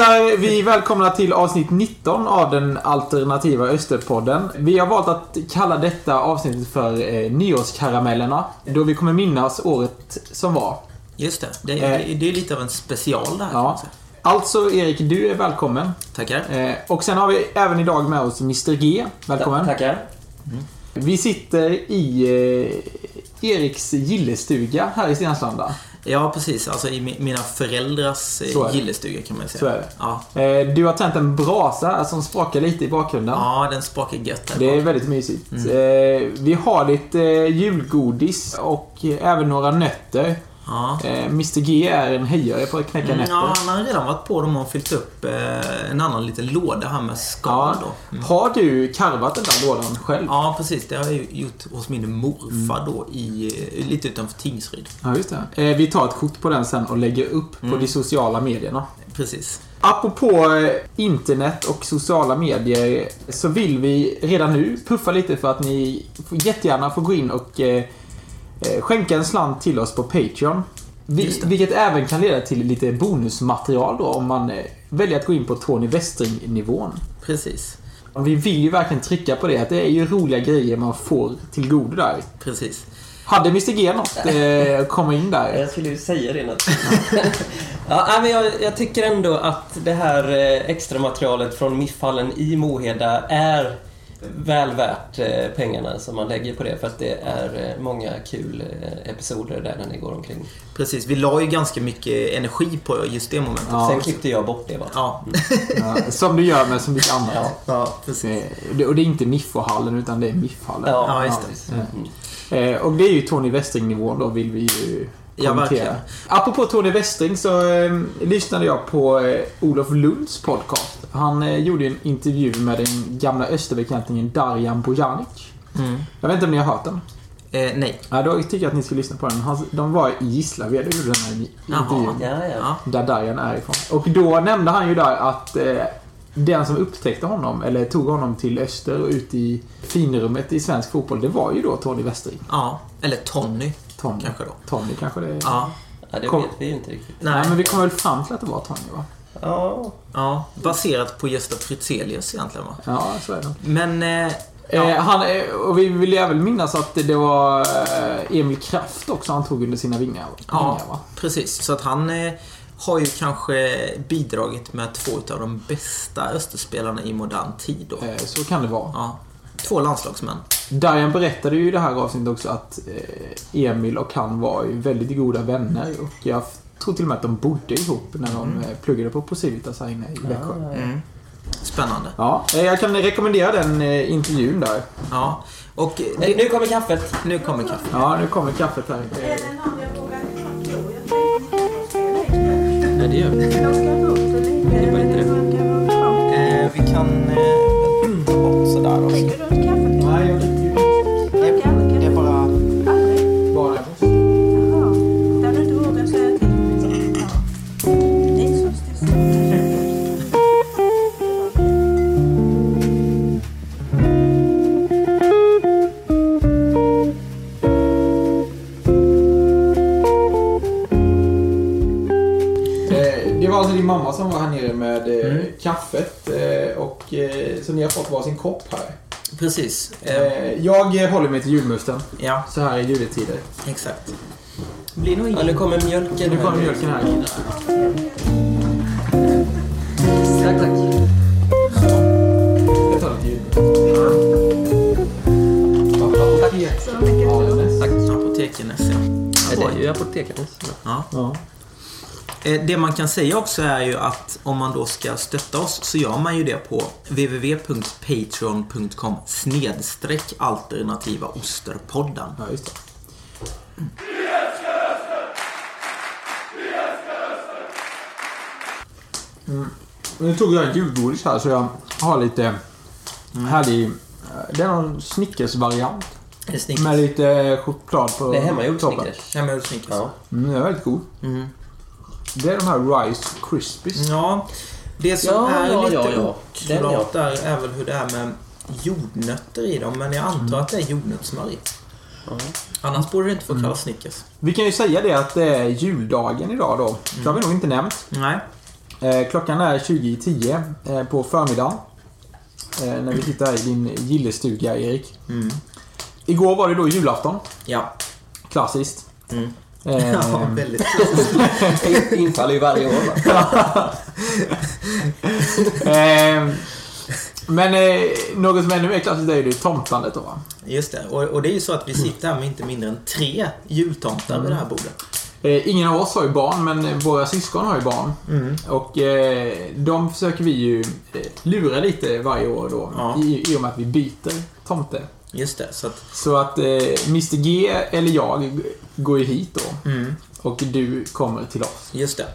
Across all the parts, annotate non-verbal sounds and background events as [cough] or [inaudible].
Hälsar vi välkomna till avsnitt 19 av den alternativa Österpodden. Vi har valt att kalla detta avsnittet för eh, Nyårskaramellerna. Då vi kommer minnas året som var. Just det. Det, det, det är lite av en special det här. Ja. Alltså, Erik, du är välkommen. Tackar. Eh, och sen har vi även idag med oss Mr G. Välkommen. Tackar. Vi sitter i eh, Eriks gillestuga här i Stenslanda. Ja, precis. Alltså i mi- mina föräldrars eh, gillestuga kan man säga. Så är det. Ja. Eh, du har tänt en brasa som sprakar lite i bakgrunden. ja, den sprakar gött. Det är väldigt mysigt. Mm. Eh, vi har lite julgodis och även några nötter. Ja. Eh, Mr G är en hejare på att knäcka Mm, nötter. ja, han har redan varit på dem och fyllt upp eh, en annan liten låda här med skal Ja. Mm. Har du karvat den där lådan själv? Ja, precis. Det har jag gjort hos min morfar då i, eh, lite utanför Tingsryd. Ja, just det. Eh, vi tar ett kort på den sen och lägger upp på Mm. de sociala medierna. Precis. Apropå internet och sociala medier så vill vi redan nu puffa lite för att ni jättegärna får gå in och skänka en slant till oss på Patreon. Vilket även kan leda till lite bonusmaterial då om man eh, väljer att gå in på Tony Westring-nivån. Precis. Och vi vill ju verkligen trycka på det, att det är ju roliga grejer man får till godo där. Precis. Hade Mr G något eh, komma in där? Jag skulle ju säga det naturligtvis. ja, men jag, jag tycker ändå att det här eh, extra materialet från MIF-hallen i Moheda är väl värt eh, pengarna som man lägger på det för att det är eh, många kul eh, episoder där när ni går omkring. Precis. Vi la ju ganska mycket energi på just det momentet. Ja. Sen klippte jag bort det bara. Ja. Ja, som du gör med så mycket annat. Ja. ja, precis. Och det är inte Miffo-hallen utan det är Miff-hallen. Ja, Ja, just det. Mm. Och det är ju Tony Westring-nivån då vill vi ju Ja, verkligen. Apropå Tony Westring så eh, lyssnade jag på eh, Olof Lunds podcast. Han eh, gjorde en intervju med den gamla österbekantingen Darjan Bojanic. Mm. Jag vet inte om ni har hört den? Eh, nej. Ja, då tycker jag att ni ska lyssna på den. Han, de var i Gislaved och gjorde den här intervjun. Ja, ja. Ja. Där Darjan är ifrån. Och då nämnde han ju där att eh, den som upptäckte honom, eller tog honom till öster och ut i finrummet i svensk fotboll, det var ju då Tony Westring. ja. Eller Tony, Tony. kanske då. Tony kanske det är. Ja. ja det Kom. vet vi ju inte riktigt. Nej, Nej. men vi kom väl fram till att det var Tony va? Ja, Ja, baserat på Gösta Fritzelius egentligen va? Ja, så är det. Men... Eh, Eh, ja, han, eh, och vi vill ju även minnas att det var eh, Emil Kraft också han tog under sina vingar. ja, vingar va? precis. Så att han eh, har ju kanske bidragit med två av de bästa Österspelarna i modern tid då. Eh, så kan det vara. Ja. Två landslagsmän. Darjan berättade ju i det här avsnittet också att eh, Emil och han var ju väldigt goda vänner. Och jag tror till och med att de bodde ihop när de Mm. eh, pluggade på Procivitas här inne i Växjö. ja, ja. Mm. Spännande. Ja, eh, jag kan rekommendera den intervjun där. Ja. Och det, Nu kommer kaffet. nu kommer kaffe. Ja, nu kommer kaffet här. Nej, det gör vi. Det var inte det. Eh, vi kan Precis. Eh, Jag håller mig till julmusten. ja, Så här i juletider. exakt. Blir nog Ja, nu kommer mjölken. Nu kommer mjölken här. Tack, tack. Jag tar lite julmust. Apotek. Så mycket Ja, tro. nästan. Tack. Apotekenes, ja. Ja, det är ju apotekarens. ja. Ja. Eh, Det man kan säga också är ju att om man då ska stötta oss så gör man ju det på www.patreon.com snedstreck alternativa osterpodden. ja, just det. Mm. Nu tog jag en julgodis här så jag har lite härlig... eh, Det är någon Snickers-variant. Snickers? Med lite choklad på Det är hemmagjord. Snickers. Hemmagjord Snickers. Ja. Mm, det är väldigt god. Mm. Det är de här Rice Krispies. Ja, det som Ja, är ja, lite ja, ja. Oklart där är väl hur det är med jordnötter i dem. Men jag antar att det är jordnötssmör i. Ja. Annars borde det inte få kallas Snickers. Vi kan ju säga det att det är juldagen idag då. Det har vi nog inte nämnt. Nej. Eh, klockan är 20.10 eh, på förmiddagen. Eh, när vi här i din gillestuga, Erik. Mm. Igår var det då julafton. Ja. Klassiskt. Mm. Eh, ja, väldigt [laughs] Infaller ju varje år. va? [laughs] eh, men eh, något som är ännu mer klassiskt är ju det tomtandet då va? Just det. Och, och det är ju så att vi sitter här med inte mindre än tre jultomtar vid det här bordet. Eh, ingen av oss har ju barn, men våra syskon har ju barn. Mm. Och eh, de försöker vi ju eh, lura lite varje år då. Ja. I, I och med att vi byter tomte. Just det. Så att, Så att eh, Mr G eller jag går ju hit då. mm. Och du kommer till oss. Just det.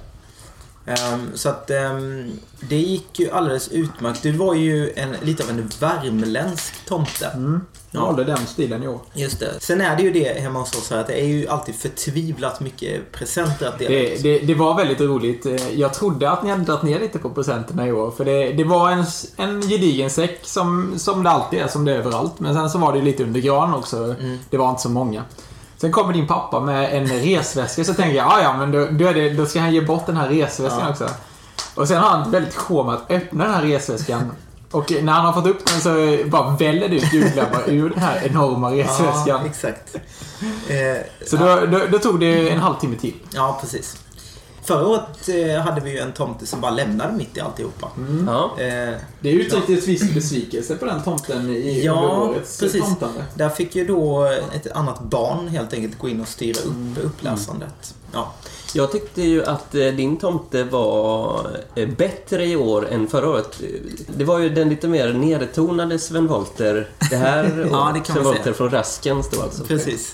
Ehm, så att ehm, det gick ju alldeles utmärkt. Du var ju en, lite av en värmländsk tomte. Mm. Jag Ja. valde den stilen i år. Just det. Sen är det ju det hemma hos oss här att det är ju alltid förtvivlat mycket presenter att dela Det, det, det var väldigt roligt. Eh, Jag trodde att ni hade dragit ner lite på presenterna i år. För det, det var en, en gedigen säck som, som det alltid är, som det är överallt. Men sen så var det lite under gran också. Mm. Det var inte så många. Sen kommer din pappa med en resväska så tänker jag, "Ah, ja men då, då, det, då ska han ge bort den här resväskan Ja. också. Och sen har han väldigt show med att öppna den här resväskan. Och när han har fått upp den så bara väller det ut julklappar ur den här enorma resväskan. Ja, exakt. Eh, Så då, då, då tog det en halvtimme till. Ja, precis. Förra året eh, hade vi ju en tomte som bara lämnade mitt i alltihopa. Ja. Eh, Det uttryckte ett viss besvikelse på den tomten i Ja, precis. tomtande. där fick ju då ett annat barn helt enkelt gå in och styra upp uppläsandet. Ja. Jag tyckte ju att eh, din tomte var eh, bättre i år än förra året. Det var ju den lite mer nedtonade Sven Wollter. Det här [laughs] Ja, året. det kan Sven säga. från Raskens då alltså. Precis.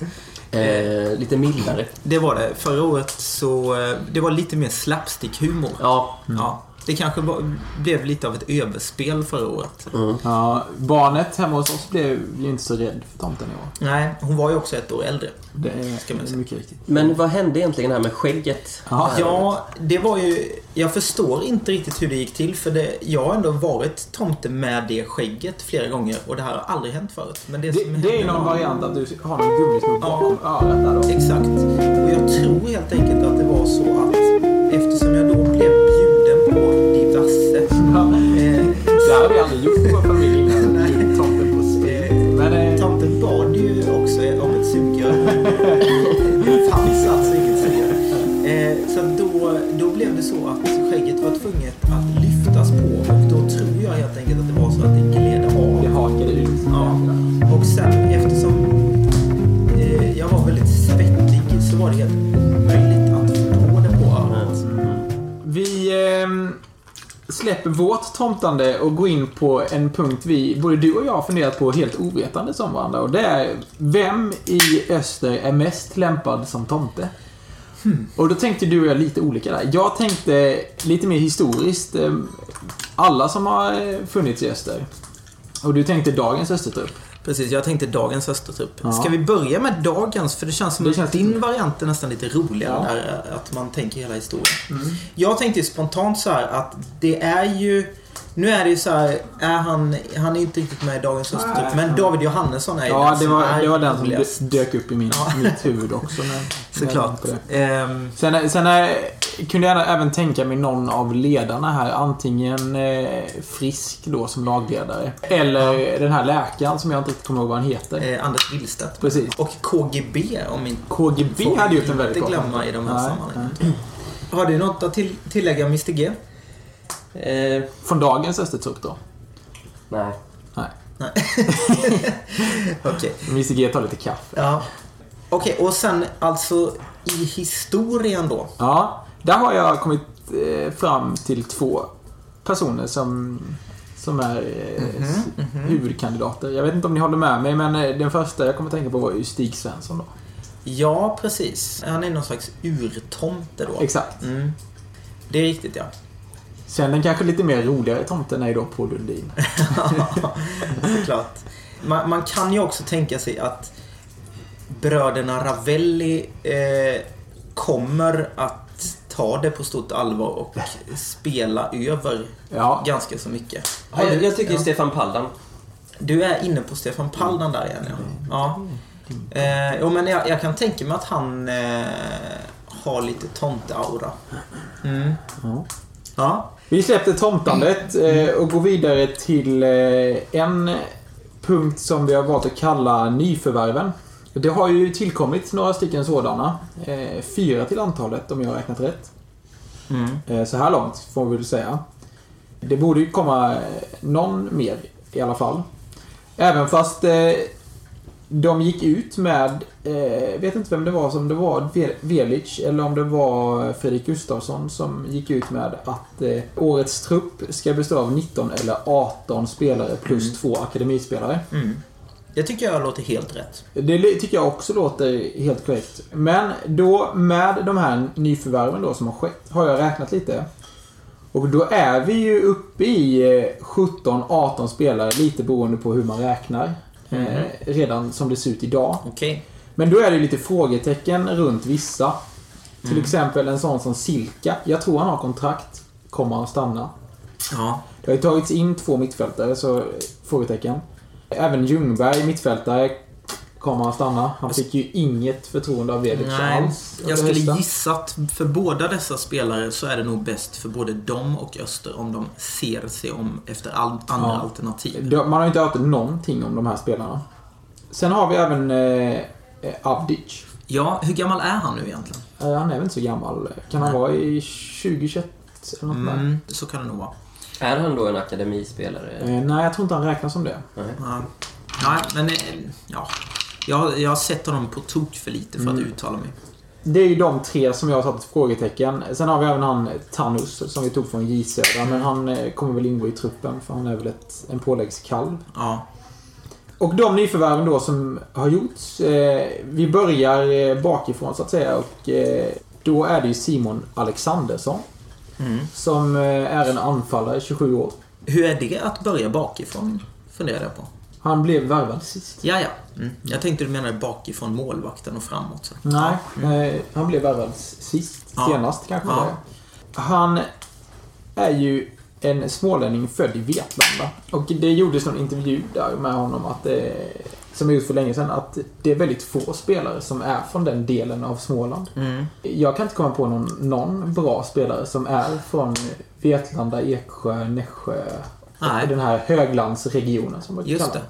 Eh, lite mildare. Det var det. Förra året så eh, det var lite mer slapstick-humor. Ja. Ja. Det kanske var, blev lite av ett överspel förra året. Mm. Ja, barnet hemma hos oss blev ju inte så rädd för tomten i år. Nej, hon var ju också ett år äldre. Det är Ska man säga. mycket riktigt. Men vad hände egentligen här med skägget? Ja. Året? Ja, det var ju... Jag förstår inte riktigt hur det gick till för det, jag har ändå varit tomte med det skägget flera gånger och det här har aldrig hänt förut. Men det, Det, det är någon var- variant att du har någon gummisnodd bakom örat där då. Exakt. Och jag tror helt enkelt att det var så att eftersom Det här har vi aldrig gjort i vår familj innan. [laughs] Tomten på spel. Men eh, Tomten bad ju också om ett sugrör. det fanns alltså inget sugrör. Eh, så då, då blev det så att skägget var tvunget släpper vårt tomtande och går in på en punkt vi, både du och jag, har funderat på helt ovetandes om varandra. Och det är, vem i öster är mest lämpad som tomte? Och då tänkte du och jag lite olika där. Jag tänkte lite mer historiskt. ehm, Alla som har eh, funnits i öster. Och du tänkte dagens östertrupp. Precis, jag tänkte dagens Östertrupp. Ja. Ska vi börja med dagens? För det känns som Det att känns din variant är nästan lite roligare. Ja. Där, att man tänker hela historien. Jag tänkte spontant så här att det är ju... Nu är det ju så här, är han, han är inte riktigt med i dagens Östertrupp. Men David Johannesson är ju Ja, den det som var, är det var den som dök upp i min, mitt huvud också. När, [laughs] Såklart. när det. Ehm, Sen, sen eh, kunde jag även tänka mig någon av ledarna här. Antingen eh, Frisk då som lagledare. Eller den här läkaren som jag inte riktigt kommer ihåg vad han heter. eh, Anders Billstedt. Precis. Och KGB om inte... KGB får hade gjort en väldigt inte bra glömma i de här Nej, sammanhangen. nej. Har du något att till, tillägga Mr G? Eh, Från dagens Östertrupp då. nej. Nej. Nej. [laughs] Okej. Mr G tar lite kaffe. Ja. Okej, och sen alltså i historien då. Ja, där har jag kommit eh, fram till två personer som, som är eh, s- huvudkandidater. Jag vet inte om ni håller med mig, men eh, den första jag kommer att tänka på var ju Stig Svensson då. Ja, precis. Han är någon slags urtomte då. Exakt. Mm. Det är riktigt, ja. Sen den kanske lite mer roligare tomten är då Paul Lundin. [laughs] Såklart. Man, man kan ju också tänka sig att bröderna Ravelli eh, kommer att ta det på stort allvar och spela över Ja, ganska så mycket. Ja, jag, jag tycker Ja. Stefan Paldan. Du är inne på Stefan Paldan där igen, ja. ja. Eh, jo, men jag, jag kan tänka mig att han eh, har lite tomteaura. Mm. Ja. Vi släppte tomtandet eh, och går vidare till eh, en punkt som vi har valt att kalla nyförvärven. Det har ju tillkommit några stycken sådana. Eh, fyra till antalet om jag har räknat rätt. Mm. Eh, så här långt får vi väl säga. Det borde ju komma eh, någon mer i alla fall. Även fast de gick ut med, eh, vet inte vem det var, som det var Ve- Velic eller om det var Fredrik Gustafsson som gick ut med att eh, årets trupp ska bestå av 19 eller 18 spelare plus Mm. två akademispelare. Mm. Det tycker jag låter helt rätt. Det tycker jag också låter helt korrekt. Men då med de här nyförvärven då som har skett har jag räknat lite. Och då är vi ju uppe i eh, 17-18 spelare lite beroende på hur man räknar. Mhm. Eh, redan som det ser ut idag. Okej. Men då är det lite frågetecken runt vissa. Till Mm. exempel en sån som Silka. Jag tror han har kontrakt. Kommer han stanna? Ja. Det har ju tagits in två mittfältare, så eh, frågetecken. Även Ljungberg, mittfältare, kommer han stanna? Han fick ju inget förtroende av Vedic alls. jag skulle hösten. gissa att för båda dessa spelare så är det nog bäst för både dem och Öster om de ser sig om efter all, andra Ja. alternativ. Man har ju inte hört någonting om de här spelarna. Sen har vi även eh, eh, Avdic. Ja, hur gammal är han nu egentligen? Eh, han är väl inte så gammal. Kan han Nej. vara i 2021 eller något där? Mm, så kan det nog vara. Är han då en akademispelare? Eh, nej, jag tror inte han räknas som det. Nej. Ja, Nej, men eh, ja. Jag, jag har sett honom på tok för lite för att Mm. uttala mig. Det är ju de tre som jag har satt ett frågetecken. Sen har vi även han Tanus som vi tog från J Södra. Men han eh, kommer väl ingå i truppen för han är väl ett, en påläggskalv. Ja. Och de nyförvärven då som har gjorts. Eh, vi börjar eh, bakifrån så att säga. Och eh, då är det ju Simon Alexandersson. Mm. Som eh, är en anfallare, 27 år. Hur är det att börja bakifrån? Funderar jag på. Han blev värvad sist. Ja, ja. Mm. Jag tänkte du menade bakifrån målvakten och framåt. Så. Nej, Ja. eh, han blev värvad sist. Ja. Senast kanske Ja. Han är ju en smålänning född i Vetlanda. Och det gjordes någon intervju där med honom att det, som jag gjort för länge sedan, att det är väldigt få spelare som är från den delen av Småland. Mm. Jag kan inte komma på någon, någon bra spelare som är från Vetlanda, Eksjö, Nässjö. Nej. Den här höglandsregionen som man Just kallar det.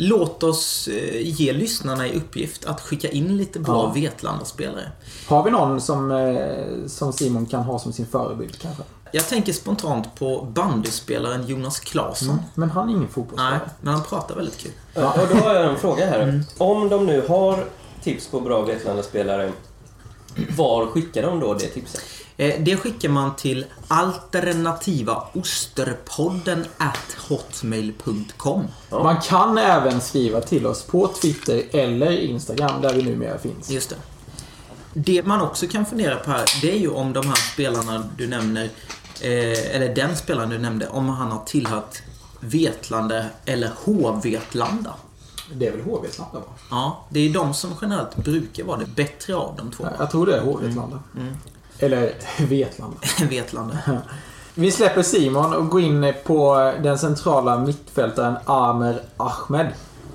Låt oss eh, ge lyssnarna i uppgift att skicka in lite bra Ja. Vetlanda-spelare. Har vi någon som, eh, som Simon kan ha som sin förebild kanske? Jag tänker spontant på bandyspelaren Jonas Claesson. Mm. Men han är ingen fotbollsspelare. Nej, men han pratar väldigt kul. Ja, och då har jag en fråga här. Mm. Om de nu har tips på bra Vetlanda-spelare, var skickar de då det tipset? Eh, Det skickar man till alternativaosterpodden at hotmail.com. Man kan även skriva till oss på Twitter eller Instagram där vi numera finns. Just det. Det man också kan fundera på här, det är ju om de här spelarna du nämner, eh, eller den spelaren du nämnde, om han har tillhört Vetlanda eller H-Vetlanda. Det är väl HV snabbt va? Ja, det är de som generellt brukar vara det bättre av de två. Jag tror det är HV-Vetlanda. Mm. Eller [laughs] Vetlanda. [laughs] Vetlanda. [laughs] Vi släpper Simon och går in på den centrala mittfältaren Amer Ahmed.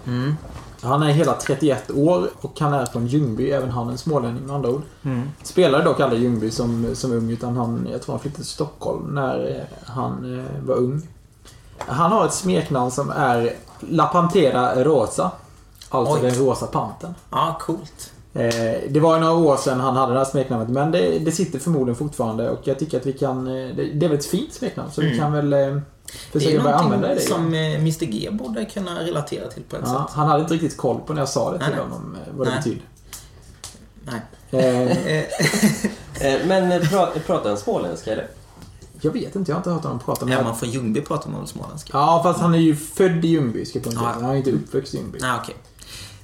Mm. Han är hela 31 år och han är från Ljungby, även han en smålänning med andra ord. Mm. Spelade dock aldrig Ljungby som, som ung, utan han, jag tror han flyttade till Stockholm när eh, han eh, var ung. Han har ett smeknamn som är La Pantera Rosa. Alltså Oj. den rosa panten. Ja, coolt. Eh, det var några år sedan han hade det här smeknamnet, men det, det sitter förmodligen fortfarande och jag tycker att vi kan... eh, Det, det är väl ett fint smeknamn, så vi Mm. kan väl eh, Det är försöka börja använda det. någonting igen. som Mr G borde kunna relatera till på ett Ja, sätt. han hade inte riktigt koll på när jag sa det till Nej, honom, vad det Nej. betydde. Nej. [laughs] Men pra, pratar han småländska eller? jag vet inte, jag har inte hört honom prata med Är man från Ljungby pratar man väl småländska? Ja, fast han är ju född i Ljungby, ska jag poängtera. Ja. Han är inte uppväxt i Ljungby. Nej, okej.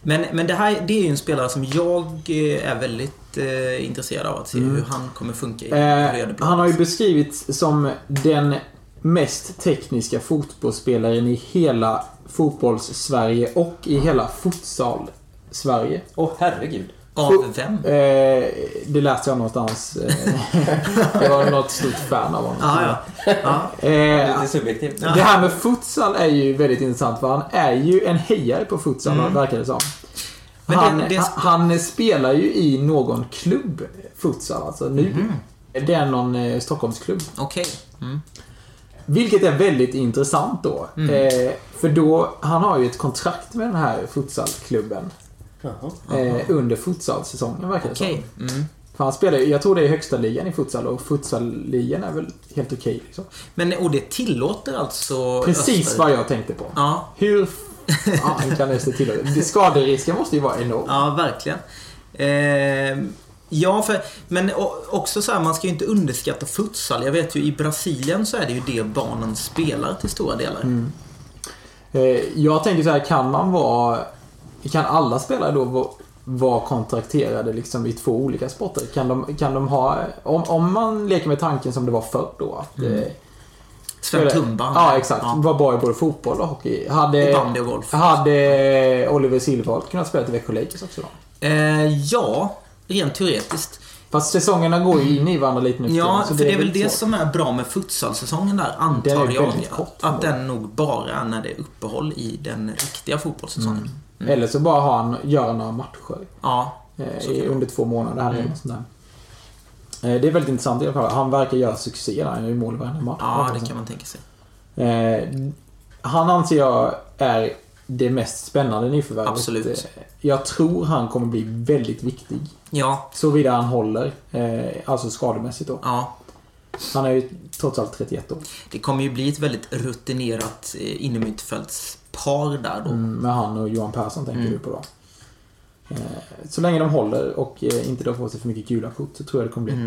Men, men det här det är ju en spelare som jag eh, är väldigt eh, intresserad av att se Mm. hur han kommer funka i Eh, han har ju beskrivits som den mest tekniska fotbollsspelaren i hela fotbolls-Sverige och i hela futsal-Sverige. Åh herregud. Av vem? Eh, det läste jag någonstans. Eh, [laughs] jag var något stort fan av honom. Ja, ja. ja. Eh, Lite subjektivt. Ja. det här med futsal är ju väldigt intressant för han är ju en hejare på futsal, Mm. verkar det som. Men det- Han, det- han, han spelar ju i någon klubb futsal alltså nu. Mhm. Det är någon eh, Stockholmsklubb. Okej. Mm. Vilket är väldigt intressant då. Mm. Eh, för då, han har ju ett kontrakt med den här futsalklubben. Eh, under futsalsäsongen verkar det Okej. som. Mm. För han spelar jag tror det är högsta ligan i futsal och futsalligan är väl helt okej liksom. Men, och det tillåter alltså Precis Öster- vad jag tänkte på. Ja, Hur fan [laughs] kan det till det? Skaderisken måste ju vara enorm. ja verkligen. Eh, ja, för, men också så här, man ska ju inte underskatta futsal. Jag vet ju i Brasilien så är det ju det barnen spelar till stora delar. Mm. Eh, jag tänker så här, kan man vara... Kan alla spelare då vara, kontrakterade liksom i två olika sporter? Kan de, kan de ha... Om, om man leker med tanken som det var förr då att... Mm. Eh, Sven Tumba. Ja, exakt. Ja. Var bra i både fotboll och hockey. Hade, bandy och golf. hade Oliver Silverholt kunnat spela i Växjö Lakers också då? Eh, ja, rent teoretiskt. Fast säsongerna går ju in i varandra lite nu Ja, för det är väl det svårt. som är bra med futsalsäsongen där, antar jag. kort, att den nog bara är när det är uppehåll i den riktiga fotbollssäsongen. Mm. Eller så bara ha han, göra några matcher. Ja, Eh, i, under två månader här Mm. eller sånt där. Eh, Det är väldigt intressant i alla fall. Han verkar göra succé där. Han gör ju mål i varenda match. ja det kan man tänka sig. Eh, han anser jag är det mest spännande nyförvärvet. Absolut. Jag tror han kommer bli väldigt viktig. Ja, Såvida han håller. Alltså skademässigt då. ja. Han är ju trots allt 31 år. Det kommer ju bli ett väldigt rutinerat eh, innermittfältspar där då. Mm, med han och Johan Persson tänker Mm. du på då. Eh, så länge de håller och eh, inte drar på sig för mycket gula kort så tror jag det kommer bli Mm.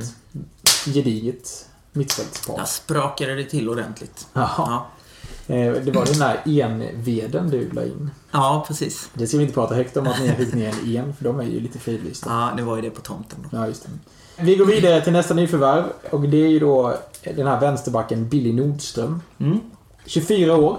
ett gediget mittfältspar. Där sprakade det till ordentligt. Ja, Eh, Det var den där enveden du la in. ja precis. Det ska vi inte prata högt om att ni fick ner en en, för de är ju lite fridlysta. Ja, det var ju det på tomten då. Ja, just det. Vi går vidare till nästa nyförvärv och det är ju då den här vänsterbacken Billy Nordström. Mm. 24 år,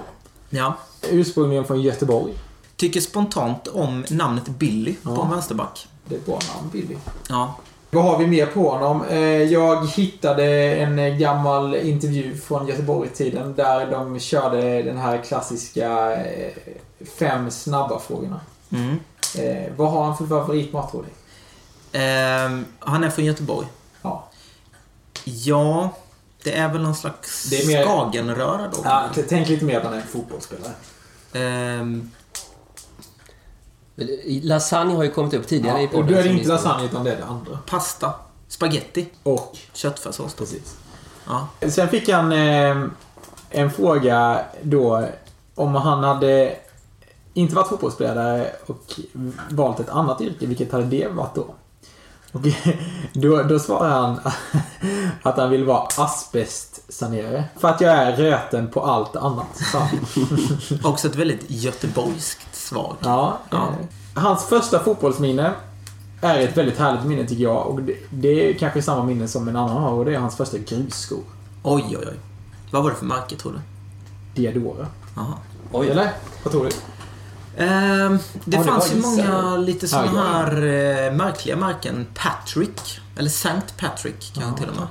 Ja. ursprungligen från Göteborg. Tycker spontant om namnet Billy på Ja. en vänsterback. Det är ett bra namn, Billy. Ja. Vad har vi mer på honom? Eh, Jag hittade en eh, gammal intervju från Göteborg-tiden där de körde den här klassiska eh, fem snabba frågorna. Mm. Eh, Vad har han för favoritmat tror ni? Ehm, han är från Göteborg. Ja. Ja, det är väl någon slags Det är mer- Skagenröra då. Ja, tänk lite mer att han är en fotbollsspelare. Ehm, Lasagne har ju kommit upp tidigare i Ja, och podden. då är det inte lasagne utan det är det andra. pasta. Spaghetti. Och, Köttfärssås precis. Ja. Sen fick han eh, en fråga då om han hade inte varit fotbollsspelare och valt ett annat yrke, vilket hade det varit då? Och då, då svarade han att han vill vara asbestsanerare. För att jag är röten på allt annat, han. [laughs] Också ett väldigt göteborgskt svar. Ja, Ja. eh, Hans första fotbollsminne är ett väldigt härligt minne tycker jag. Och det, det är kanske samma minne som en annan har och det är hans första grusskor. Oj, oj, oj. Vad var det för märke tror du? Diadora. Jaha. Oj. Eller? Vad tror du? Ehm, det Ja, fanns ju många lite Ja, sådana här eh, märkliga märken. Patrick. Eller Saint Patrick kanske till och med.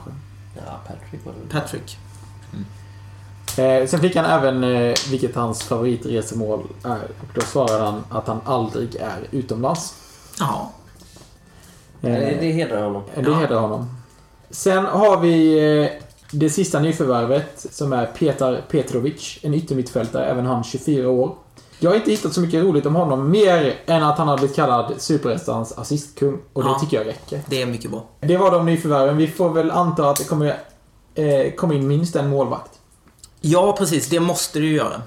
Ja, Patrick var det. Patrick. Eh, sen fick han även eh, vilket hans favoritresemål är. Och då svarade han att han aldrig är utomlands. Eh, Det, det hedrar honom. det ja. hedrar honom. Sen har vi det sista nyförvärvet som är Petar Petrovic. En yttermittfältare, även han 24 år. Jag har inte hittat så mycket roligt om honom mer än att han har blivit kallad Superettans assistkung. Och det Ja. tycker jag räcker. Det är mycket bra. Det var de nyförvärven. Vi får väl anta att det kommer eh, komma in minst en målvakt. Ja, precis. Det måste du göra.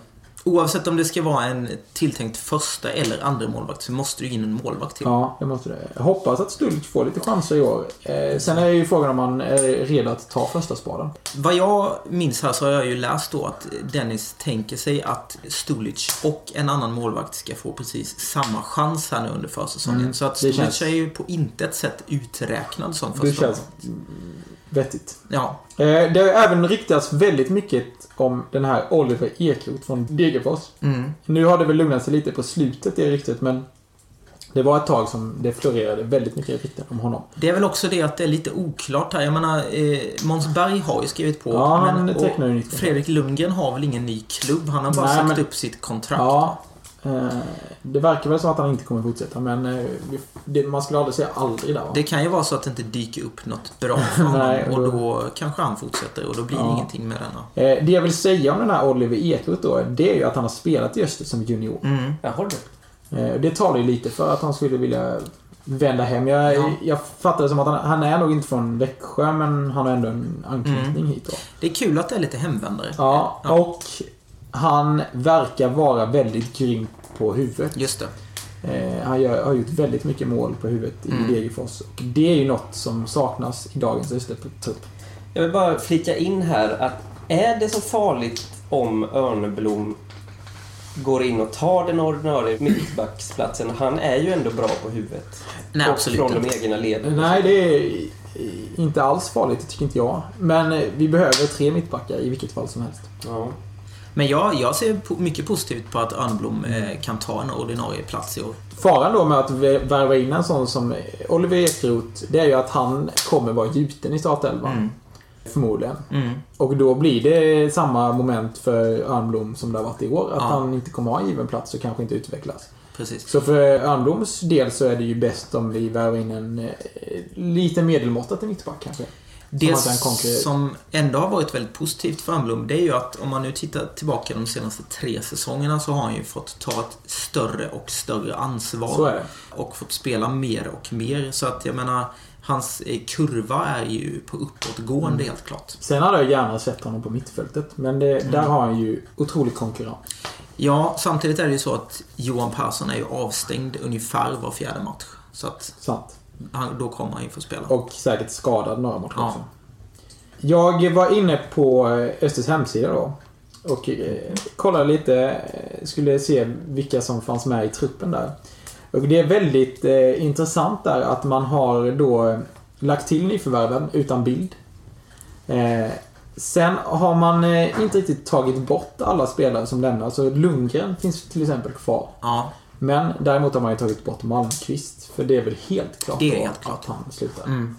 Oavsett om det ska vara en tilltänkt första eller andra målvakt så måste du in en målvakt till. Ja, det måste det. Jag hoppas att Stulch får lite chanser i år. Eh, sen är ju frågan om han är redo att ta första spaden. Vad jag minns här så har jag ju läst då att Dennis tänker sig att Stulic och en annan målvakt ska få precis samma chans här nu under försäsongen. Mm, så att det Stulic känns- är ju på intet sätt uträknad som Det första. känns mm, vettigt. Ja, Eh, det har även ryktats väldigt mycket om den här Oliver Ekroth från Degerfors. mm. Nu har det väl lugnat sig lite på slutet, det ryktet, men det var ett tag som det florerade väldigt mycket rykten om honom. Det är väl också det att det är lite oklart här. Jag menar, eh, Måns Berg har ju skrivit på. Ja, han och tecknar ju nytt kontrakt. Fredrik Lundgren har väl ingen ny klubb? Han har bara Nej, sagt men- upp sitt kontrakt. Ja, Det verkar väl som att han inte kommer fortsätta men eh, det, man skulle aldrig säga aldrig där va? Det kan ju vara så att det inte dyker upp något bra [laughs] för Nej, honom och och då- då kanske han fortsätter och då blir det Ja. ingenting med denna. Eh, Det jag vill säga om den här Oliver Ekroth då, det är ju att han har spelat i Öster som junior. Mm. Jaha du. Eh, Det talar ju lite för att han skulle vilja vända hem. Jag, Ja. jag fattar det som att han, han är nog inte från Växjö men han har ändå en anknytning hit då. Det är kul att det är lite hemvändare. Ja, Ja. och han verkar vara väldigt grym på huvudet. Just det. Eh, han gör, har gjort väldigt mycket mål på huvudet i Mm. Degerfors. Och det är ju något som saknas i dagens Östertrupp. Jag vill bara flika in här att är det så farligt om Örneblom går in och tar den ordinarie mittbacksplatsen? Han är ju ändå bra på huvudet. Nej, och absolut från inte. de egna leden. Nej, det är inte alls farligt, det tycker inte jag. Men eh, vi behöver tre mittbackar i vilket fall som helst. Ja. Men jag, jag ser mycket positivt på att Örnblom eh, kan ta en ordinarie plats i år. Faran då med att vä- värva in en sån som Oliver Ekroth, det är ju att han kommer vara gjuten i startelvan. Mm. Förmodligen. Mm. Och då blir det samma moment för Örnblom som det har varit i år. Att Ja. han inte kommer ha en given plats och kanske inte utvecklas. Precis. Så för Örnbloms del så är det ju bäst om vi värvar in en eh, lite medelmåttat i mittback kanske. Det konkurrera- som ändå har varit väldigt positivt för Örnblom, det är ju att om man nu tittar tillbaka de senaste tre säsongerna så har han ju fått ta ett större och större ansvar. Och fått spela mer och mer. Så att jag menar, hans eh, kurva är ju på uppåtgående Mm. helt klart. Sen hade jag gärna sett honom på mittfältet. Men det, Mm. där har han ju otrolig konkurrens. Ja, samtidigt är det ju så att Johan Persson är ju avstängd ungefär var fjärde match. Så att Sant. Han, då kommer han ju få spela. Och säkert skadad några matcher Ja. också. Jag var inne på eh, Östers hemsida då. Och eh, kollade lite, eh, skulle se vilka som fanns med i truppen där. Och det är väldigt eh, intressant där att man har då lagt till nyförvärven utan bild. Eh, sen har man eh, inte riktigt tagit bort alla spelare som lämnar. Så Lundgren finns till exempel kvar. Ja, Men däremot har man ju tagit bort Malmqvist. För det är väl helt klart Det är helt klart. att han slutar. mm.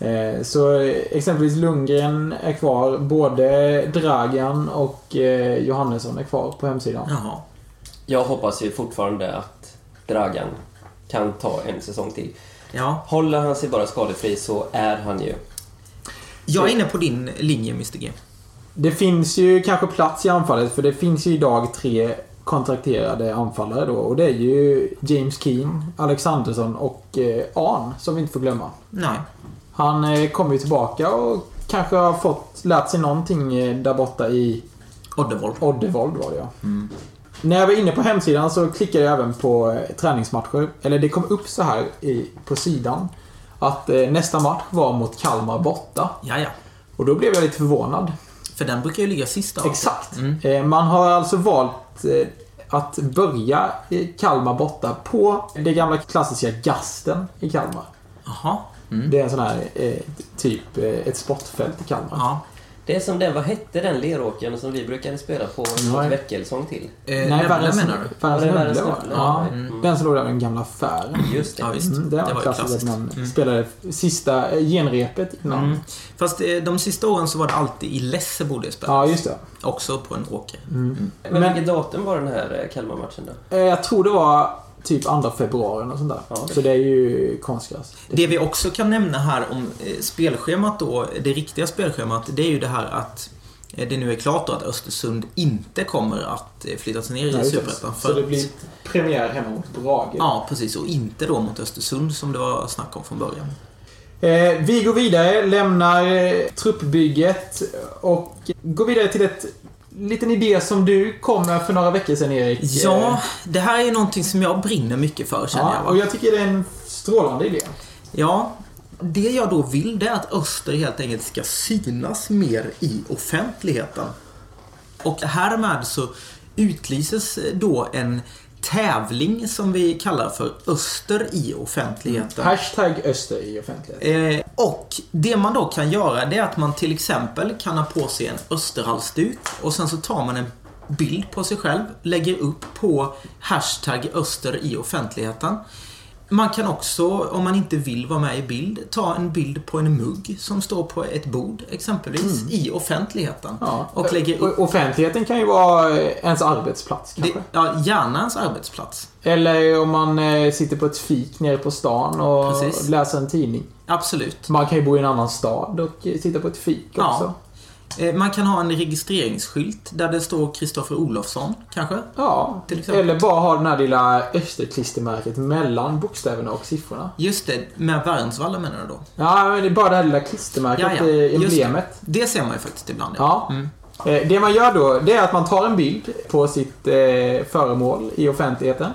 Eh, Så eh, exempelvis Lundgren är kvar. Både Dragan och eh, Johannesson är kvar på hemsidan. jaha. Jag hoppas ju fortfarande att Dragan kan ta en säsong till. Ja. Håller han sig bara skadefri så är han ju... Jag är inne på din linje, Mr G. Det finns ju kanske plats i anfallet för det finns ju idag tre kontrakterade anfallare då. Och det är ju James Keen, Alexandersson och eh, Arn som vi inte får glömma. Nej. Han eh, kommer ju tillbaka och kanske har fått lärt sig någonting eh, där borta i Oddevold. Oddevold var det ja. Mm. När jag var inne på hemsidan så klickade jag även på träningsmatcher. Eller det kom upp så här i, på sidan. Att nästa match var mot Kalmar borta. Ja, ja. Och då blev jag lite förvånad. För den brukar ju ligga sist av. Exakt. Mm. Man har alltså valt eh, att börja Kalmar borta på det gamla klassiska Gasten i Kalmar. Jaha. Mm. Det är en sån här eh, typ eh, ett sportfält i Kalmar. Ja. Det är som den, vad hette den leråkern som vi brukade spela på mot Väckelsång till? Eh, Nej, Nävla Världens menar du? Världens. Ja. ja. Mm. Den som låg där i den gamla affären. Just det. Ja, visst. Mm, det var, Det var klassiskt att klassiskt. man Mm. spelade sista eh, genrepet innan. Mm. Fast eh, de sista åren så var det alltid i Lessebo det spelades. Ja, just det. Också på en åker. Mm. Men, Men vilket datum var den här eh, Kalmar-matchen då? jag tror det var typ 2 februari och sånt där. Ja, Så det är ju konstgräs. Det vi också kan nämna här om eh, spelschemat då, det riktiga spelschemat, det är ju det här att eh, det nu är klart då att Östersund inte kommer att eh, flyttas ner i. Superettan. Så det blir premiär hemma mot Brage. Ja, precis. Och inte då mot Östersund som det var snack om från början. Eh, vi går vidare, lämnar truppbygget och går vidare till ett liten idé som du kom med för några veckor sedan Erik. Ja, det här är ju någonting som jag brinner mycket för känner ja jag. Va? och jag tycker det är en strålande idé. Ja, det jag då vill det är att Öster helt enkelt ska synas mer i offentligheten. Och härmed så utlyses då en tävling som vi kallar för Öster i offentligheten. Hashtag Öster i offentligheten. Eh, och det man då kan göra det är att man till exempel kan ha på sig en Österhalsduk och sen så tar man en bild på sig själv, lägger upp på hashtag Öster i offentligheten. Man kan också, om man inte vill vara med i bild, ta en bild på en mugg som står på ett bord exempelvis i offentligheten. Mm. Ja. Och lägger upp Offentligheten kan ju vara eh, ens arbetsplats kanske. det, ja, gärna ens arbetsplats. Eller om man eh, sitter på ett fik nere på stan och Precis. läser en tidning. Absolut. Man kan ju bo i en annan stad och eh, sitta på ett fik också. Man kan ha en registreringsskylt där det står Kristoffer Olofsson, kanske. Ja, eller bara ha det här lilla österklistermärket mellan bokstäverna och siffrorna. Just det, med Värnsvalla menar du då? Ja, men det är bara det här lilla klistermärket, Ja, ja. eh, Just det. emblemet. Det ser man ju faktiskt ibland. Ja. Mm. Eh, Det man gör då, det är att man tar en bild på sitt eh, föremål i offentligheten.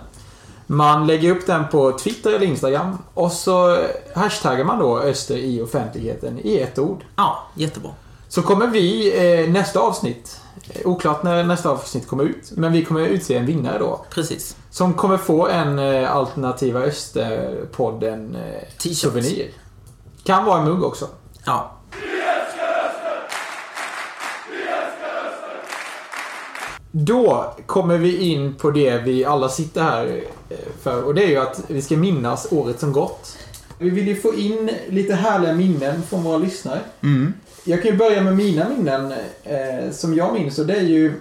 Man lägger upp den på Twitter eller Instagram och så hashtaggar man då Öster i offentligheten i ett ord. Ja, jättebra. Så kommer vi eh, nästa avsnitt, eh, oklart när nästa avsnitt kommer ut, men vi kommer utse en vinnare då. Precis. Som kommer få en eh, alternativa Österpodden eh, T-shirt. Kan vara en mugg också. Ja. Då kommer vi in på det vi alla sitter här eh, för och det är ju att vi ska minnas året som gått. Vi vill ju få in lite härliga minnen från våra lyssnare. Mm. Jag kan ju börja med mina minnen eh, som jag minns och det är ju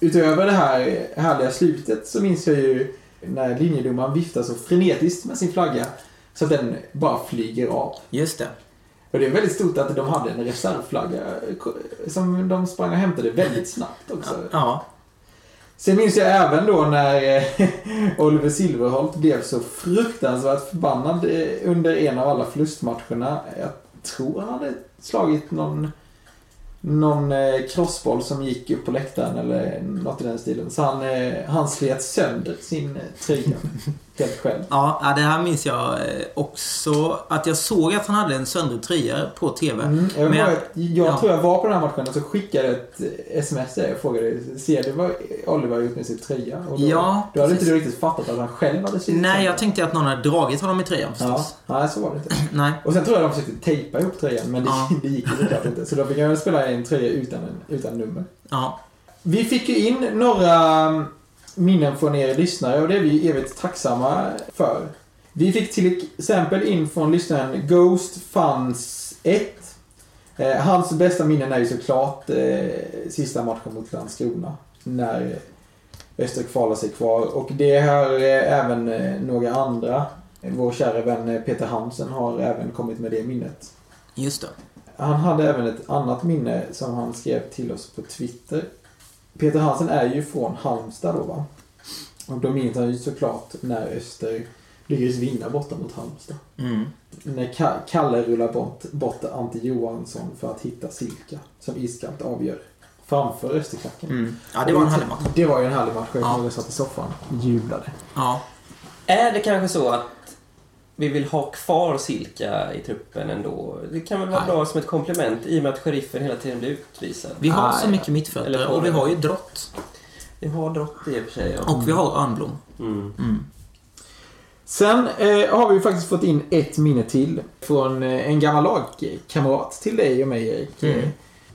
utöver det här härliga slutet så minns jag ju när linjedomaren viftar så frenetiskt med sin flagga så att den bara flyger av. Just det. Och det är väldigt stort att de hade en reservflagga som de sprang och hämtade väldigt snabbt också. Ja. Sen minns jag även då när eh, Oliver Silverholt blev så fruktansvärt förbannad eh, under en av alla förlustmatcherna. Jag tror han hade slagit någon, någon eh, crossboll som gick upp på läktaren eller något i den stilen. Så han, eh, han slet sönder sin eh, tröja [laughs] helt själv. Ja, ja, det här minns jag eh, också. Att jag såg att han hade en söndrig tröja på TV. Mm, jag Men jag- jag ja. tror jag var på den här matchen och så skickade jag ett sms där och frågade Ser du vad Oliver har gjort med sin tröja? Och då, Ja, då hade inte precis. du riktigt fattat att han själv hade slitit Nej, jag tänkte att någon hade dragit honom i tröjan Ja, förstås. nej så var det inte. [clears throat] Nej. Och sen tror jag de försökte tejpa ihop tröjan men det, Ja. [laughs] det gick ju såklart inte. Så då fick jag spela en tröja utan, utan nummer. Ja. Vi fick ju in några minnen från er lyssnare och det är vi evigt tacksamma för. Vi fick till exempel in från lyssnaren Ghost Fans 1. Eh, hans bästa minnen är ju såklart eh, sista matchen mot Landskrona. När Öster kvalar sig kvar. Och det har eh, även några andra. Vår kära vän eh, Peter Hansen har även kommit med det minnet. Just det. Han hade även ett annat minne som han skrev till oss på Twitter. Peter Hansen är ju från Halmstad då va? Och då minns han ju såklart när Öster lyckades vinna borta mot Halmstad. Mm. När Ka- Kalle rullar bort, bort Ante Johansson för att hitta Silka som iskallt avgör framför Österklacken. Mm. Ja, det var en härlig match. Det var ju en härlig match. Jag Ja. satt i soffan och jublade. Ja. Är det kanske så att vi vill ha kvar Silka i truppen ändå? Det kan väl vara Nej. bra som ett komplement i och med att sheriffen hela tiden blir utvisad. Vi har Nej. så mycket mittfältare Eller och vi har ju Drott. Vi har Drott i och för sig, ja. Och vi har Örnblom. Mm. Mm. Sen eh, har vi faktiskt fått in ett minne till från eh, en gammal lagkamrat till dig och mig Erik. Mm.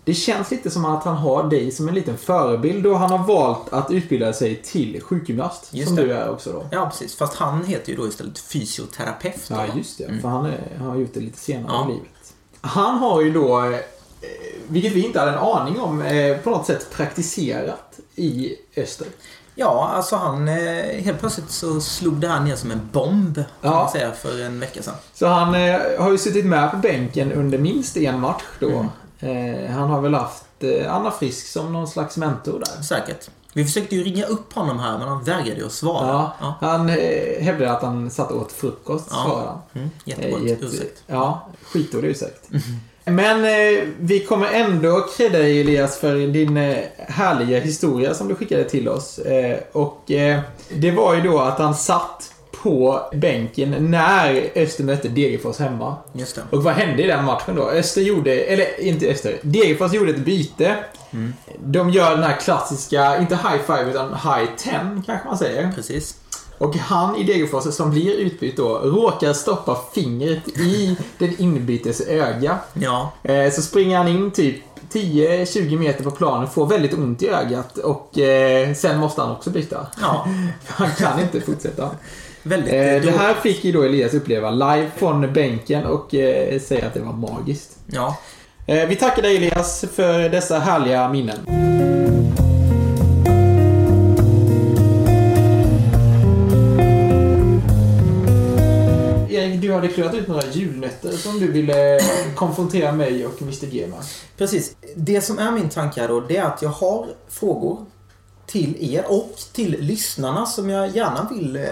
Det känns lite som att han har dig som en liten förebild och han har valt att utbilda sig till sjukgymnast. Just som det. du är också då. Ja, precis. Fast han heter ju då istället fysioterapeut. Ja, just det. Mm. För han, är, han har gjort det lite senare Ja. i livet. Han har ju då, eh, vilket vi inte hade en aning om, eh, på något sätt praktiserat i öster. Ja, alltså han... Eh, helt plötsligt så slog det här ner som en bomb, kan Ja. man säga, för en vecka sedan. Så han eh, har ju suttit med på bänken under minst en match då. Eh, han har väl haft eh, Anna Frisk som någon slags mentor där. Säkert. Vi försökte ju ringa upp honom här, men han vägrade ju att svara. Ja, Ja. Han eh, hävdade att han satt och åt frukost, Ja. svarade han. Mm, Eh, ett- ursäkt. Ja, skitdålig ursäkt. Men eh, vi kommer ändå credda dig Elias för din eh, härliga historia som du skickade till oss. Eh, och det var ju då att han satt på bänken när Öster mötte Degerfors hemma. Och vad hände i den matchen då? Öster gjorde, eller inte Öster, Degerfors gjorde ett byte. Mm. De gör den här klassiska, inte high five utan high ten kanske man säger. Precis. Och han i Degerfors som blir utbytt då råkar stoppa fingret i den inbytes öga. Ja. Eh, så springer han in typ 10-20 meter på planen, får väldigt ont i ögat och eh, sen måste han också byta. Ja. [laughs] Han kan inte fortsätta. Väldigt Eh, eh, det här fick ju då Elias uppleva live från bänken och eh, säga att det var magiskt. Ja. Eh, vi tackar dig Elias för dessa härliga minnen. Du hade klurat ut några julnötter som du ville konfrontera mig och Mr G med. Precis. Det som är min tanke här då, det är att jag har frågor till er och till lyssnarna som jag gärna vill eh,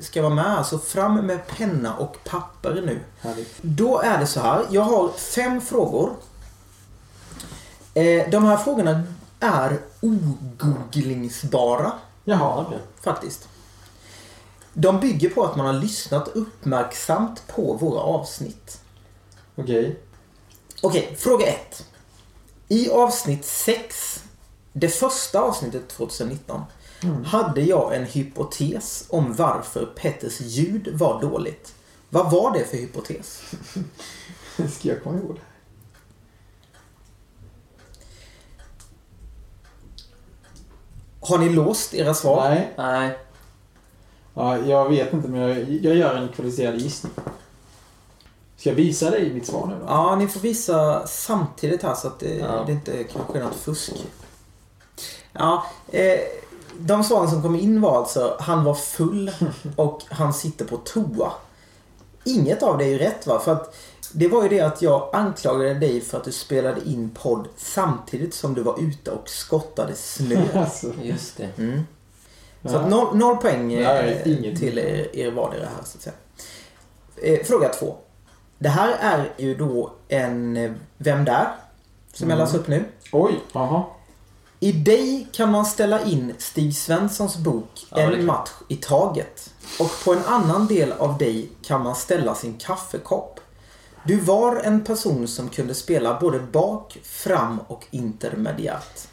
ska vara med. Så fram med penna och papper nu. Härligt. Då är det så här. Jag har fem frågor. Eh, De här frågorna är ogooglingsbara Jaha. faktiskt. De bygger på att man har lyssnat uppmärksamt på våra avsnitt. Okej. Okej, fråga ett. I avsnitt 6, det första avsnittet 2019, hade jag en hypotes om varför Petters ljud var dåligt. Vad var det för hypotes? [laughs] Ska jag komma ihåg det? Har ni låst era svar? Nej. Nej. Ja, jag vet inte, men jag, jag gör en kvalificerad gissning. Ska jag visa dig mitt svar nu då? Ja, ni får visa samtidigt här så att det, Ja. det inte kanske är något fusk. Ja, eh, de svaren som kom in var alltså han var full och han sitter på toa. Inget av det är ju rätt va? För att det var ju det att jag anklagade dig för att du spelade in podd samtidigt som du var ute och skottade snö. [laughs] Alltså. Just det. Mm. Så att noll, noll poäng eh, Nej, inget. till er, er vardera här så att säga. Eh, fråga två. Det här är ju då en eh, Vem där? Som jag Mm. läser upp nu. Oj, jaha. I dig kan man ställa in Stig Svenssons bok Ja, En match i taget. Och på en annan del av dig kan man ställa sin kaffekopp. Du var en person som kunde spela både bak, fram och intermediärt.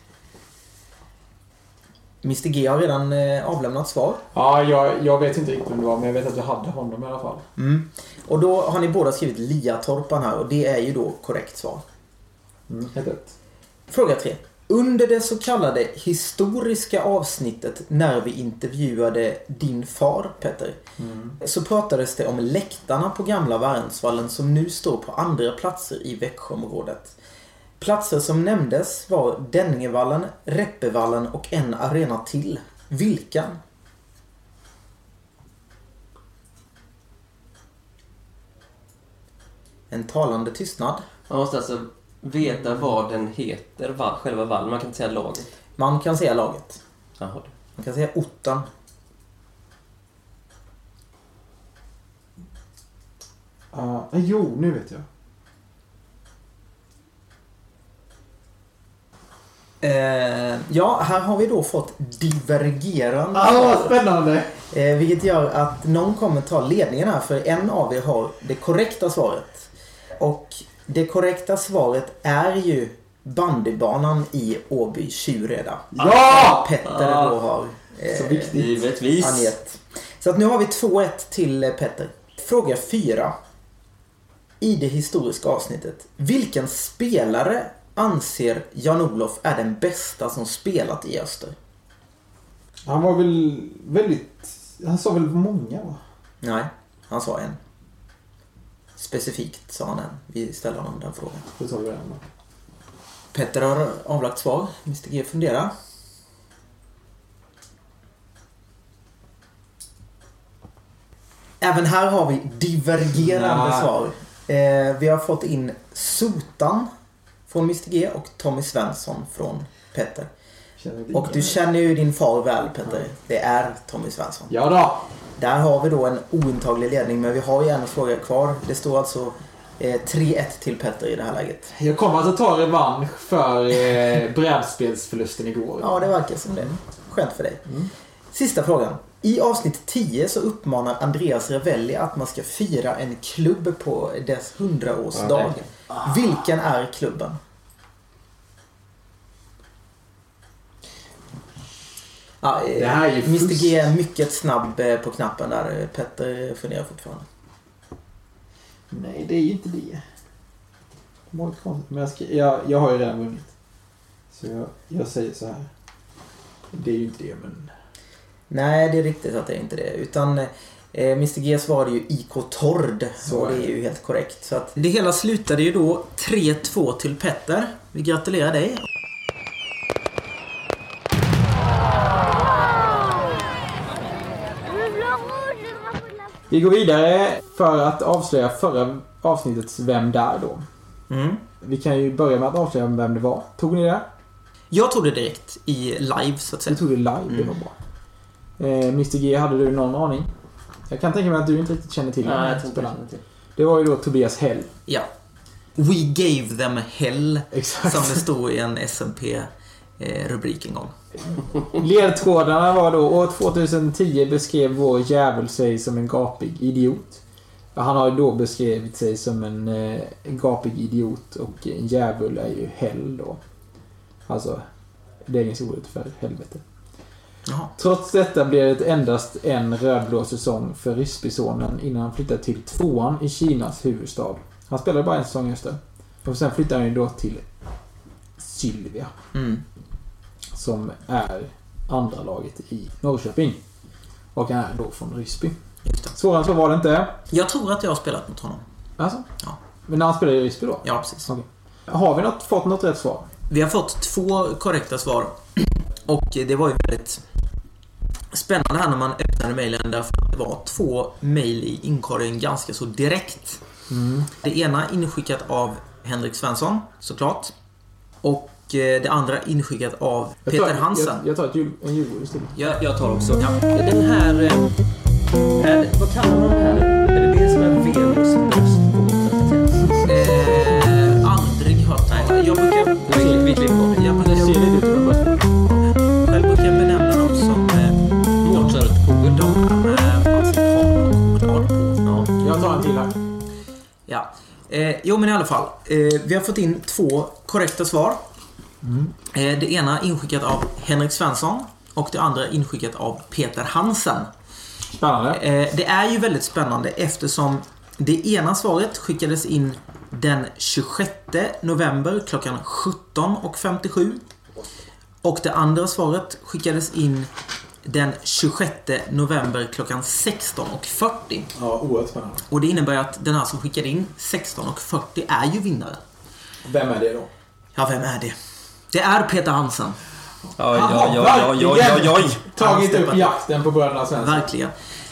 Mr G har redan eh, avlämnat svar. Ja, jag, jag vet inte riktigt vem det var, men jag vet att jag hade honom i alla fall. Mm. Och då har ni båda skrivit Liatorpan här och det är ju då korrekt svar. Mm, helt rätt. Fråga 3. Under det så kallade historiska avsnittet när vi intervjuade din far, Petter, så pratades det om läktarna på gamla Värnsvallen som nu står på andra platser i Växjöområdet. Platser som nämndes var Denningevallen, Reppevallen och en arena till. Vilka? En talande tystnad. Man måste alltså veta vad den heter, va- själva vallen. Man kan inte säga laget. Man kan säga laget. Jaha, du. Man kan säga ottan. Uh, jo, nu vet jag. Eh, ja, här har vi då fått divergerande Ah, vad spännande! Eh, vilket gör att någon kommer ta ledningen här för en av er har det korrekta svaret. Och det korrekta svaret är ju bandybanan i Åby Tjureda. Ja! Petter Ah. då har eh, Så viktigt. Givetvis. angett. Så att nu har vi 2-1 till eh, Petter. Fråga 4. I det historiska avsnittet. Vilken spelare anser Jan-Olof är den bästa som spelat i Öster? Han var väl väldigt... Han sa väl många va? Nej, han sa en. Specifikt sa han en. Vi ställer honom den frågan. Det sa vi redan. va? Petter har avlagt svar. Mr G funderar. Även här har vi divergerande Nej. svar. Eh, vi har fått in Sotan från Mr G och Tommy Svensson från Petter. Och du känner ju din far väl Petter. Det är Tommy Svensson. Ja då. Där har vi då en ointaglig ledning men vi har ju en fråga kvar. Det står alltså eh, 3-1 till Petter i det här läget. Jag kommer alltså ta revansch för eh, [laughs] brädspelsförlusten igår. Ja, det verkar som det. Skönt för dig. Sista frågan. I avsnitt 10 så uppmanar Andreas Ravelli att man ska fira en klubb på dess 100-årsdag. Vilken är klubben? Ja, eh, Det här är ju Mr. G är mycket snabb eh, på knappen där. Petter funderar fortfarande. Nej, det är ju inte det. Konstigt. Men jag, ska, jag, jag har ju redan vunnit. Så jag, jag säger så här. Det är ju inte det, men... Nej, det är riktigt att det är inte det. Utan Eh, Mr G svarade ju IK Tord Så och det. är ju helt korrekt. Så att det hela slutade ju då 3-2 till Petter. Vi gratulerar dig. Vi går vidare för att avslöja förra avsnittets Vem där då. Mm. Vi kan ju börja med att avslöja vem det var. Tog ni det? Jag tog det direkt i live så att säga. tog det live, det var bra. Eh, Mr G, hade du någon aning? Jag kan tänka mig att du inte riktigt känner till Nej, jag tror inte jag känner till. Det var ju då Tobias Hell. Ja. We gave them hell. Exakt. Som det stod i en SMP eh, rubrik en gång. Ledtrådarna var då år 2010 beskrev vår djävul sig som en gapig idiot. Han har då beskrivit sig som en eh, gapig idiot och en djävul är ju hell då. Alltså, det engelska ordet för helvete. Jaha. Trots detta blev det endast en rödblå säsong för Ryssbysonen innan han flyttade till tvåan i Kinas huvudstad. Han spelade bara en säsong efter. Och sen flyttade han ju då till Sylvia Mm. Som är andra laget i Norrköping. Och han är då från Ryssby. Svårare än så var det inte. Jag tror att jag har spelat mot honom. Alltså? Ja. Men när han spelade i Ryssby då? Ja, precis. Okej. Har vi något, fått något rätt svar? Vi har fått två korrekta svar. [clears throat] Och det var ju väldigt spännande här när man öppnade mejlen därför att det var två mejl i inkorgen ganska så direkt. Det ena inskickat av Henrik Svensson, såklart. Och det andra inskickat av Jag Peter tar, Hansen. Jag, jag tar ett jul, en julbord istället. Jag, jag tar också. Ja. Den här, eh, här... Vad kallar man den här? Är det det som är Venus? Eh, aldrig hört talas Jag brukar... Vi, vi klipper bort. Jag Det brukar, ser lite ut som en själv brukar jag benämna dem som eh, Mozartkugel. de med falsitat på. Ja. Jag tar en till här. Ja. Eh, jo, men i alla fall. Eh, vi har fått in två korrekta svar. Eh, det ena inskickat av Henrik Svensson och det andra inskickat av Peter Hansen. Spännande. Eh, det är ju väldigt spännande eftersom det ena svaret skickades in den 26 november klockan 17.57. Och det andra svaret skickades in den 26 november klockan 16.40. Ja, oerhört spännande. Och det innebär att den här som skickade in 16.40 är ju vinnare. Vem är det då? Ja, vem är det? Det är Peter Hansen. Oj, oj, oj, oj, oj, oj, oj. Tagit upp jakten på bröderna Svensson. Verkligen.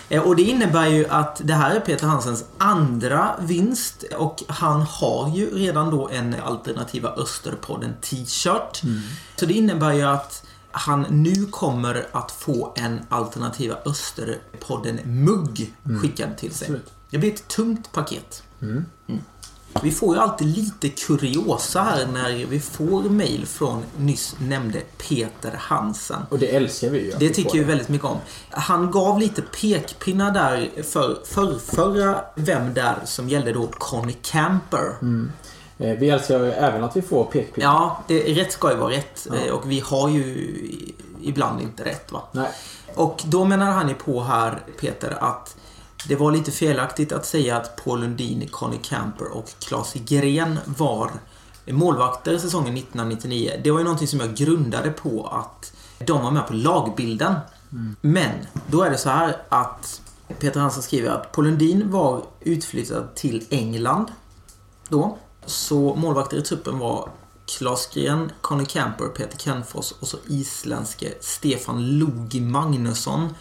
Eh, Och det innebär ju att det här är Peter Hansens andra vinst och han har ju redan då en alternativa Österpodden t-shirt. Så det innebär ju att han nu kommer att få en alternativa Österpodden mugg skickad till sig. Absolut. Det blir ett tungt paket. Mm. Vi får ju alltid lite kuriosa här när vi får mail från nyss nämnde Peter Hansen. Och det älskar vi ju. Det vi tycker vi väldigt mycket om. Han gav lite pekpinnar där för, för förra Vem där som gällde då Conny Camper. Eh, Vi älskar ju även att vi får pekpinnar. Ja, det, rätt ska ju vara rätt. Eh, Och vi har ju ibland inte rätt va. Nej. Och då menar han ju på här, Peter, att det var lite felaktigt att säga att Paul Lundin, Conny Camper och Claes Gren var målvakter säsongen 1999. Det var ju någonting som jag grundade på att de var med på lagbilden. Men då är det så här att Peter Hansen skriver att Paul Lundin var utflyttad till England då. Så målvakter i truppen var Klas Gren, Conny Camper, Peter Kenfors och så isländske Stefan Logi Magnusson.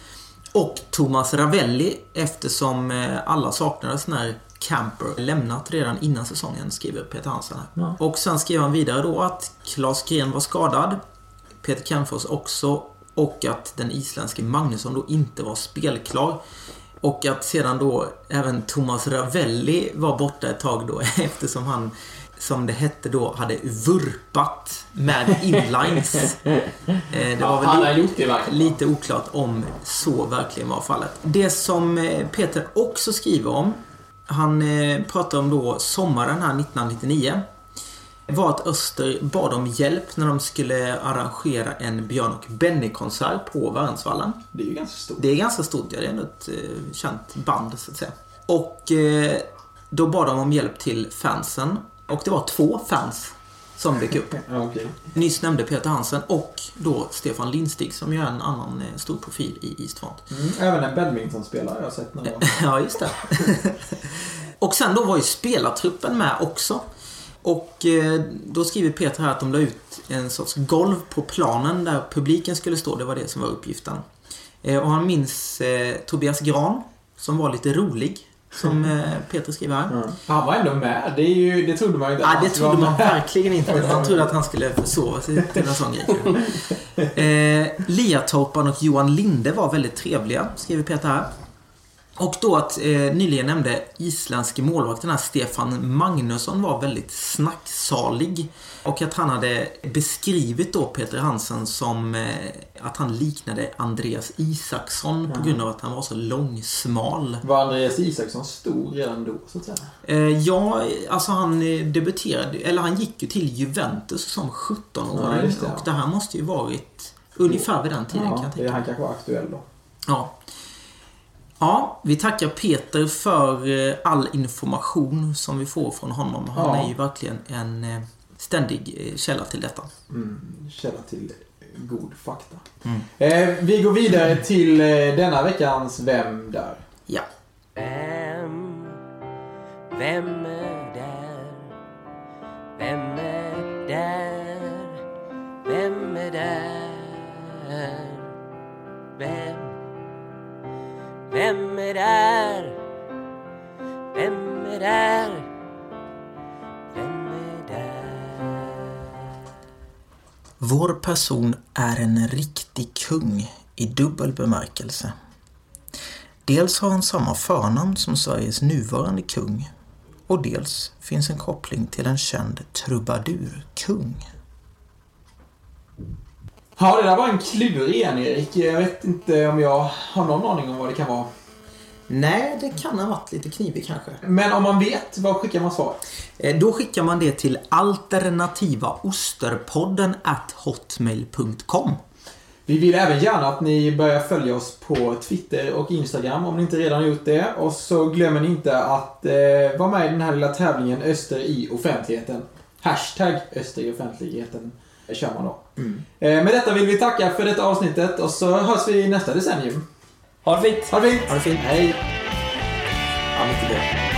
Och Thomas Ravelli eftersom eh, alla saknades när Camper lämnat redan innan säsongen, skriver Peter Hansen här. Ja. Och sen skriver han vidare då att Klas Gren var skadad, Peter Kenfors också och att den isländske Magnusson då inte var spelklar. Och att sedan då även Thomas Ravelli var borta ett tag då [laughs] eftersom han, som det hette då, hade vurpat med inlines. [laughs] Eh, Det var väl han li- har gjort det verkligen. lite oklart om så verkligen var fallet. Det som eh, Peter också skriver om, han eh, pratar om då sommaren här 1999, var att Öster bad om hjälp när de skulle arrangera en Björn och Benny-konsert på Värnsvallen. Det är ju ganska stort. Det är ganska stort, ja. Det är ändå ett känt band, så att säga. Och då bad de om hjälp till fansen. Och det var två fans som dök upp. Okej. Nyss nämnde Peter Hansen och då Stefan Lindstig som ju är en annan eh, stor profil i East Front. Mm, även en badmintonspelare har jag sett någon gång. [laughs] Ja, just det. [laughs] och sen då var ju spelartruppen med också. Och eh, då skriver Peter här att de la ut en sorts golv på planen där publiken skulle stå. Det var det som var uppgiften. Eh, och han minns Tobias Gran som var lite rolig. Som eh, Peter skriver här. Ja. Han var ändå med. Det, är ju, det trodde man ju inte. Ja, han det trodde man [laughs] verkligen inte. Man trodde att han skulle försova sig till en sån grej. [laughs] Eh, Liatorpan och Johan Linde var väldigt trevliga, skriver Peter här. Och då att eh, nyligen nämnde isländske målvakten här Stefan Magnusson var väldigt snacksalig. Och att han hade beskrivit då Peter Hansen som eh, att han liknade Andreas Isaksson på grund av att han var så långsmal. Var Andreas Isaksson stor redan då, så att säga? Eh, ja, alltså han eh, debuterade, eller han gick ju till Juventus som 17-åring. Ja, just det, ja. och det här måste ju varit ungefär vid den tiden kan Ja, jag det, tänka han mig. kanske var aktuell då. Ja. Ja, vi tackar Peter för eh, all information som vi får från honom. Han Ja. är ju verkligen en eh, ständig eh, källa till detta. Mm, källa till god fakta. Mm. Eh, vi går vidare till denna veckans Vem där? Ja. Vem, vem är där? Vem är där? Vem är där? Vem Vår person är en riktig kung i dubbel bemärkelse. Dels har han samma förnamn som Sveriges nuvarande kung och dels finns en koppling till en känd trubadurkung. Ja, det där var en klurig en, Erik. Jag vet inte om jag har någon aning om vad det kan vara. Nej, det kan ha varit lite knivigt kanske. Men om man vet, vad skickar man svar? Eh, Då skickar man det till alternativaosterpodden at hotmail.com. Vi vill även gärna att ni börjar följa oss på Twitter och Instagram om ni inte redan gjort det. Och så glömmer ni inte att eh, vara med i den här lilla tävlingen Öster i offentligheten. Hashtag Öster i offentligheten kör man då. Eh, med detta vill vi tacka för detta avsnittet och så hörs vi nästa decennium. Ha det fint! Ha det fint! Ha det fint. Hej! Ja, mycket bra.